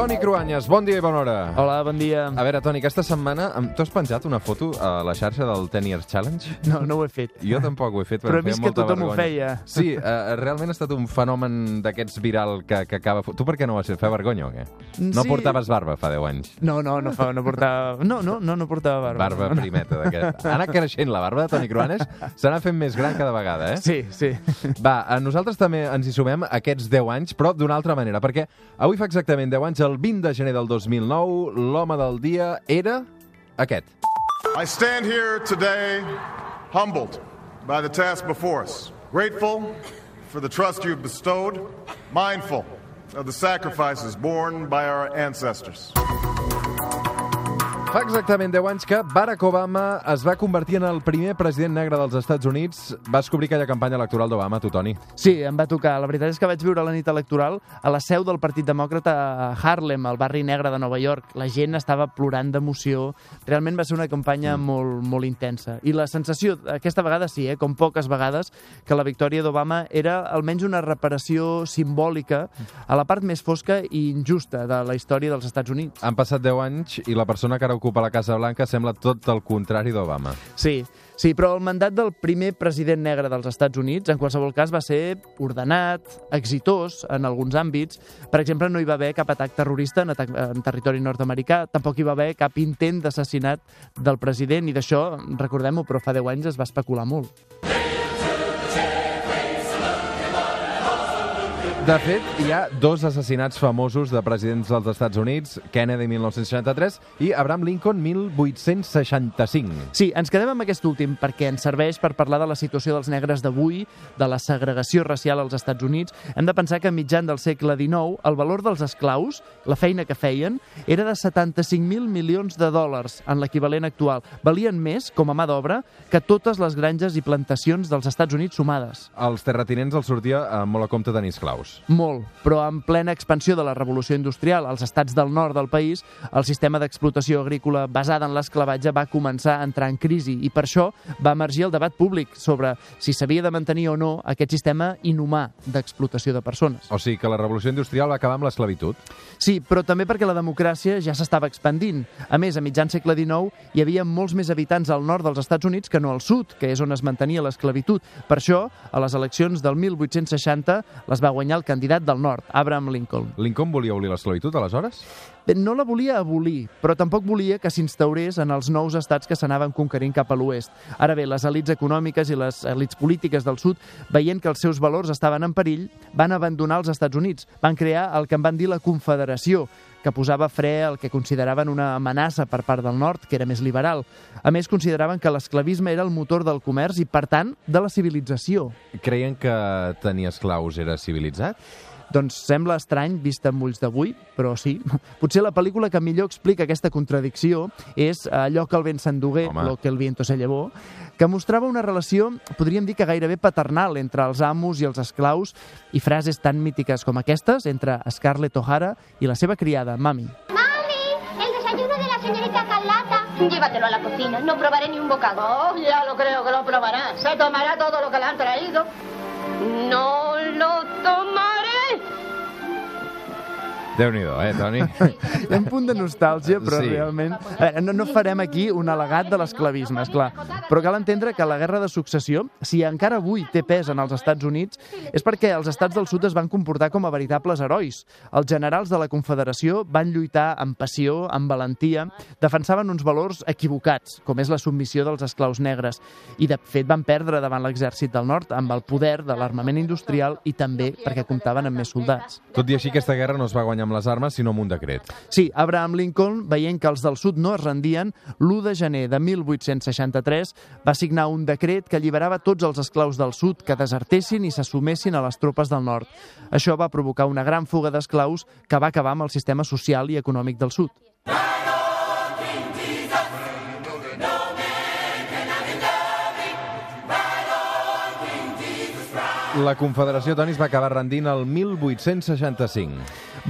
Toni Cruanyes, bon dia i bona hora. Hola, bon dia. A veure, Toni, aquesta setmana tu has penjat una foto a la xarxa del Ten Years Challenge? No, no ho he fet. Jo tampoc ho he fet, Però he vist feia que tothom ho vergonya. feia. Sí, uh, realment ha estat un fenomen d'aquests viral que, que acaba... Tu per què no ho has fet? Fa vergonya o què? No Sí. portaves barba fa 10 anys. No, no, no, fa, no portava... No, no, no, no portava barba. Barba no, no. primeta d'aquest. Ha anat creixent la barba de Toni Cruanes, s'ha fent més gran cada vegada, eh? Sí, sí. Va, a nosaltres també ens hi sumem aquests 10 anys, però d'una altra manera, perquè avui fa exactament 10 anys, el 20 de gener del 2009, l'home del dia era aquest. I stand here today humbled by the task before us, grateful for the trust you've bestowed, mindful of the sacrifices borne by our ancestors. Fa exactament 10 anys que Barack Obama es va convertir en el primer president negre dels Estats Units. Vas cobrir aquella campanya electoral d'Obama, tu, Toni. Sí, em va tocar. La veritat és que vaig viure la nit electoral a la seu del Partit Demòcrata a Harlem, al barri negre de Nova York. La gent estava plorant d'emoció. Realment va ser una campanya mm. molt, molt intensa. I la sensació, aquesta vegada sí, eh, com poques vegades, que la victòria d'Obama era almenys una reparació simbòlica a la part més fosca i injusta de la història dels Estats Units. Han passat 10 anys i la persona que ara ocupa la Casa Blanca sembla tot el contrari d'Obama. Sí, sí, però el mandat del primer president negre dels Estats Units, en qualsevol cas, va ser ordenat, exitós en alguns àmbits. Per exemple, no hi va haver cap atac terrorista en, atac, en territori nord-americà, tampoc hi va haver cap intent d'assassinat del president, i d'això, recordem-ho, però fa 10 anys es va especular molt. De fet, hi ha dos assassinats famosos de presidents dels Estats Units, Kennedy 1963 i Abraham Lincoln 1865. Sí, ens quedem amb aquest últim perquè ens serveix per parlar de la situació dels negres d'avui, de la segregació racial als Estats Units. Hem de pensar que mitjan del segle XIX el valor dels esclaus, la feina que feien, era de 75.000 milions de dòlars en l'equivalent actual. Valien més, com a mà d'obra, que totes les granges i plantacions dels Estats Units sumades. Als terratinents els sortia eh, molt a compte tenir esclaus. Molt, però en plena expansió de la revolució industrial als estats del nord del país, el sistema d'explotació agrícola basada en l'esclavatge va començar a entrar en crisi i per això va emergir el debat públic sobre si s'havia de mantenir o no aquest sistema inhumà d'explotació de persones. O sigui que la revolució industrial va acabar amb l'esclavitud. Sí, però també perquè la democràcia ja s'estava expandint. A més, a mitjan segle XIX hi havia molts més habitants al nord dels Estats Units que no al sud, que és on es mantenia l'esclavitud. Per això, a les eleccions del 1860 les va guanyar el candidat del nord, Abraham Lincoln. Lincoln volia abolir l'esclavitud, aleshores? Bé, no la volia abolir, però tampoc volia que s'instaurés en els nous estats que s'anaven conquerint cap a l'oest. Ara bé, les elites econòmiques i les elites polítiques del sud, veient que els seus valors estaven en perill, van abandonar els Estats Units. Van crear el que en van dir la Confederació, que posava fre al que consideraven una amenaça per part del nord, que era més liberal. A més, consideraven que l'esclavisme era el motor del comerç i, per tant, de la civilització. Creien que tenir esclaus era civilitzat? Doncs sembla estrany vist amb ulls d'avui, però sí. Potser la pel·lícula que millor explica aquesta contradicció és allò que el vent s'endugué, lo que el viento se llevó, que mostrava una relació, podríem dir que gairebé paternal, entre els amos i els esclaus i frases tan mítiques com aquestes entre Scarlett O'Hara i la seva criada, Mami. Mami, el desayuno de la señorita Carlata. Llévatelo a la cocina, no probaré ni un bocado. Oh, ya lo creo que lo probará. Se tomará todo lo que le han traído. No lo Déu-n'hi-do, eh, Toni? Hi ha un punt de nostàlgia, però Sí. sí. realment... A veure, no, no farem aquí un al·legat de l'esclavisme, és clar. Però cal entendre que la guerra de successió, si encara avui té pes en els Estats Units, és perquè els estats del sud es van comportar com a veritables herois. Els generals de la Confederació van lluitar amb passió, amb valentia, defensaven uns valors equivocats, com és la submissió dels esclaus negres, i de fet van perdre davant l'exèrcit del nord amb el poder de l'armament industrial i també perquè comptaven amb més soldats. Tot i així, aquesta guerra no es va guanyar amb les armes, sinó amb un decret. Sí, Abraham Lincoln, veient que els del sud no es rendien, l'1 de gener de 1863 va signar un decret que alliberava tots els esclaus del sud que desertessin i s'assumessin a les tropes del nord. Això va provocar una gran fuga d'esclaus que va acabar amb el sistema social i econòmic del sud. La Confederació, Toni, es va acabar rendint el 1865.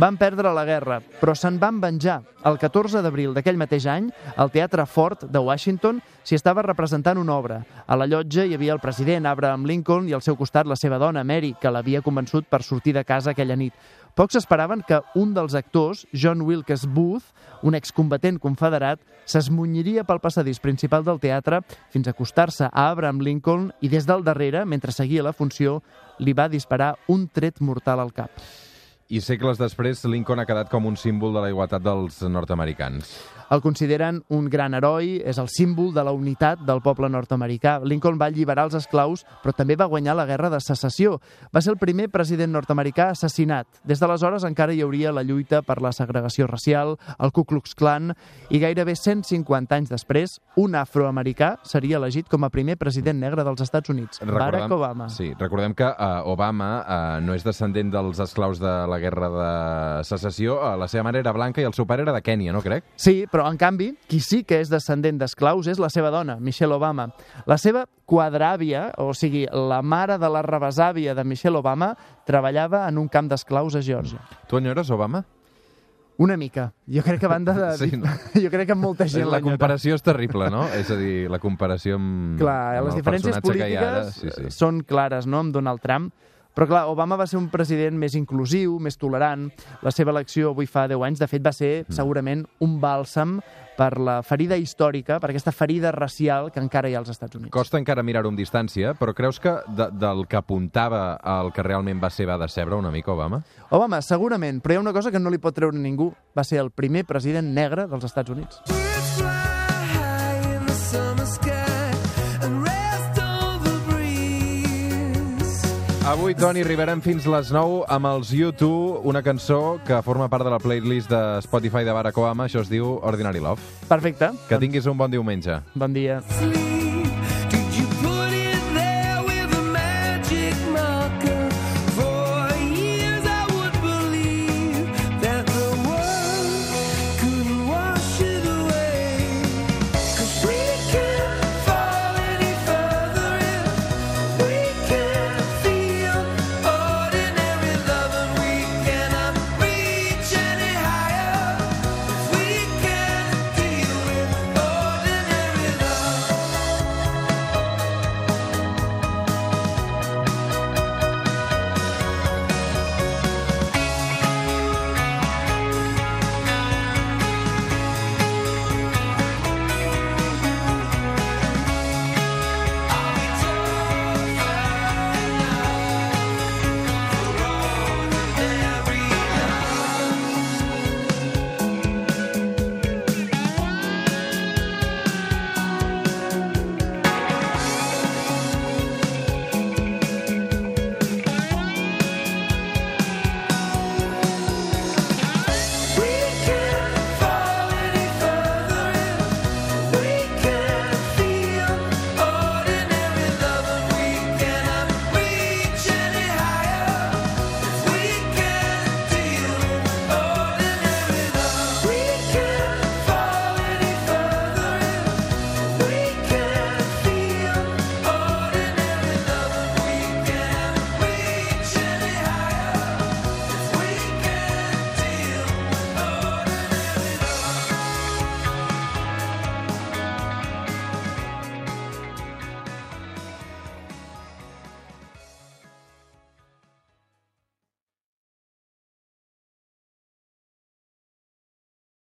Van perdre la guerra, però se'n van venjar. El 14 d'abril d'aquell mateix any, al Teatre Fort de Washington s'hi estava representant una obra. A la llotja hi havia el president Abraham Lincoln i al seu costat la seva dona, Mary, que l'havia convençut per sortir de casa aquella nit. Pocs esperaven que un dels actors, John Wilkes Booth, un excombatent confederat, s'esmunyiria pel passadís principal del teatre fins a acostar-se a Abraham Lincoln i des del darrere, mentre seguia la funció, li va disparar un tret mortal al cap. I segles després, Lincoln ha quedat com un símbol de la igualtat dels nord-americans. El consideren un gran heroi, és el símbol de la unitat del poble nord-americà. Lincoln va alliberar els esclaus, però també va guanyar la guerra de secessió. Va ser el primer president nord-americà assassinat. Des d'aleshores encara hi hauria la lluita per la segregació racial, el Ku Klux Klan, i gairebé 150 anys després, un afroamericà seria elegit com a primer president negre dels Estats Units, Barack Obama. Sí, recordem que uh, Obama uh, no és descendent dels esclaus de la guerra de secessió. Uh, la seva mare era blanca i el seu pare era de Kènia, no crec? Sí, però en canvi, qui sí que és descendent d'esclaus és la seva dona, Michelle Obama. La seva quadràvia, o sigui, la mare de la rebesàvia de Michelle Obama, treballava en un camp d'esclaus a Geòrgia. Tu enyores Obama? Una mica. Jo crec que a banda de... Sí, no? Jo crec que molta gent La comparació és terrible, no? És a dir, la comparació amb, Clar, amb les diferències ha ara. polítiques Sí, sí. són clares, no?, amb Donald Trump. Però, clar, Obama va ser un president més inclusiu, més tolerant. La seva elecció avui fa 10 anys, de fet, va ser Mm. segurament un bàlsam per la ferida històrica, per aquesta ferida racial que encara hi ha als Estats Units. Costa encara mirar-ho amb distància, però creus que de, del que apuntava al que realment va ser va decebre una mica Obama? Obama, segurament, però hi ha una cosa que no li pot treure ningú. Va ser el primer president negre dels Estats Units. Avui, Toni, arribarem fins les 9 amb els U2, una cançó que forma part de la playlist de Spotify de Barack Obama. Això es diu Ordinary Love. Perfecte. Que tinguis un bon diumenge. Bon dia. Sleep.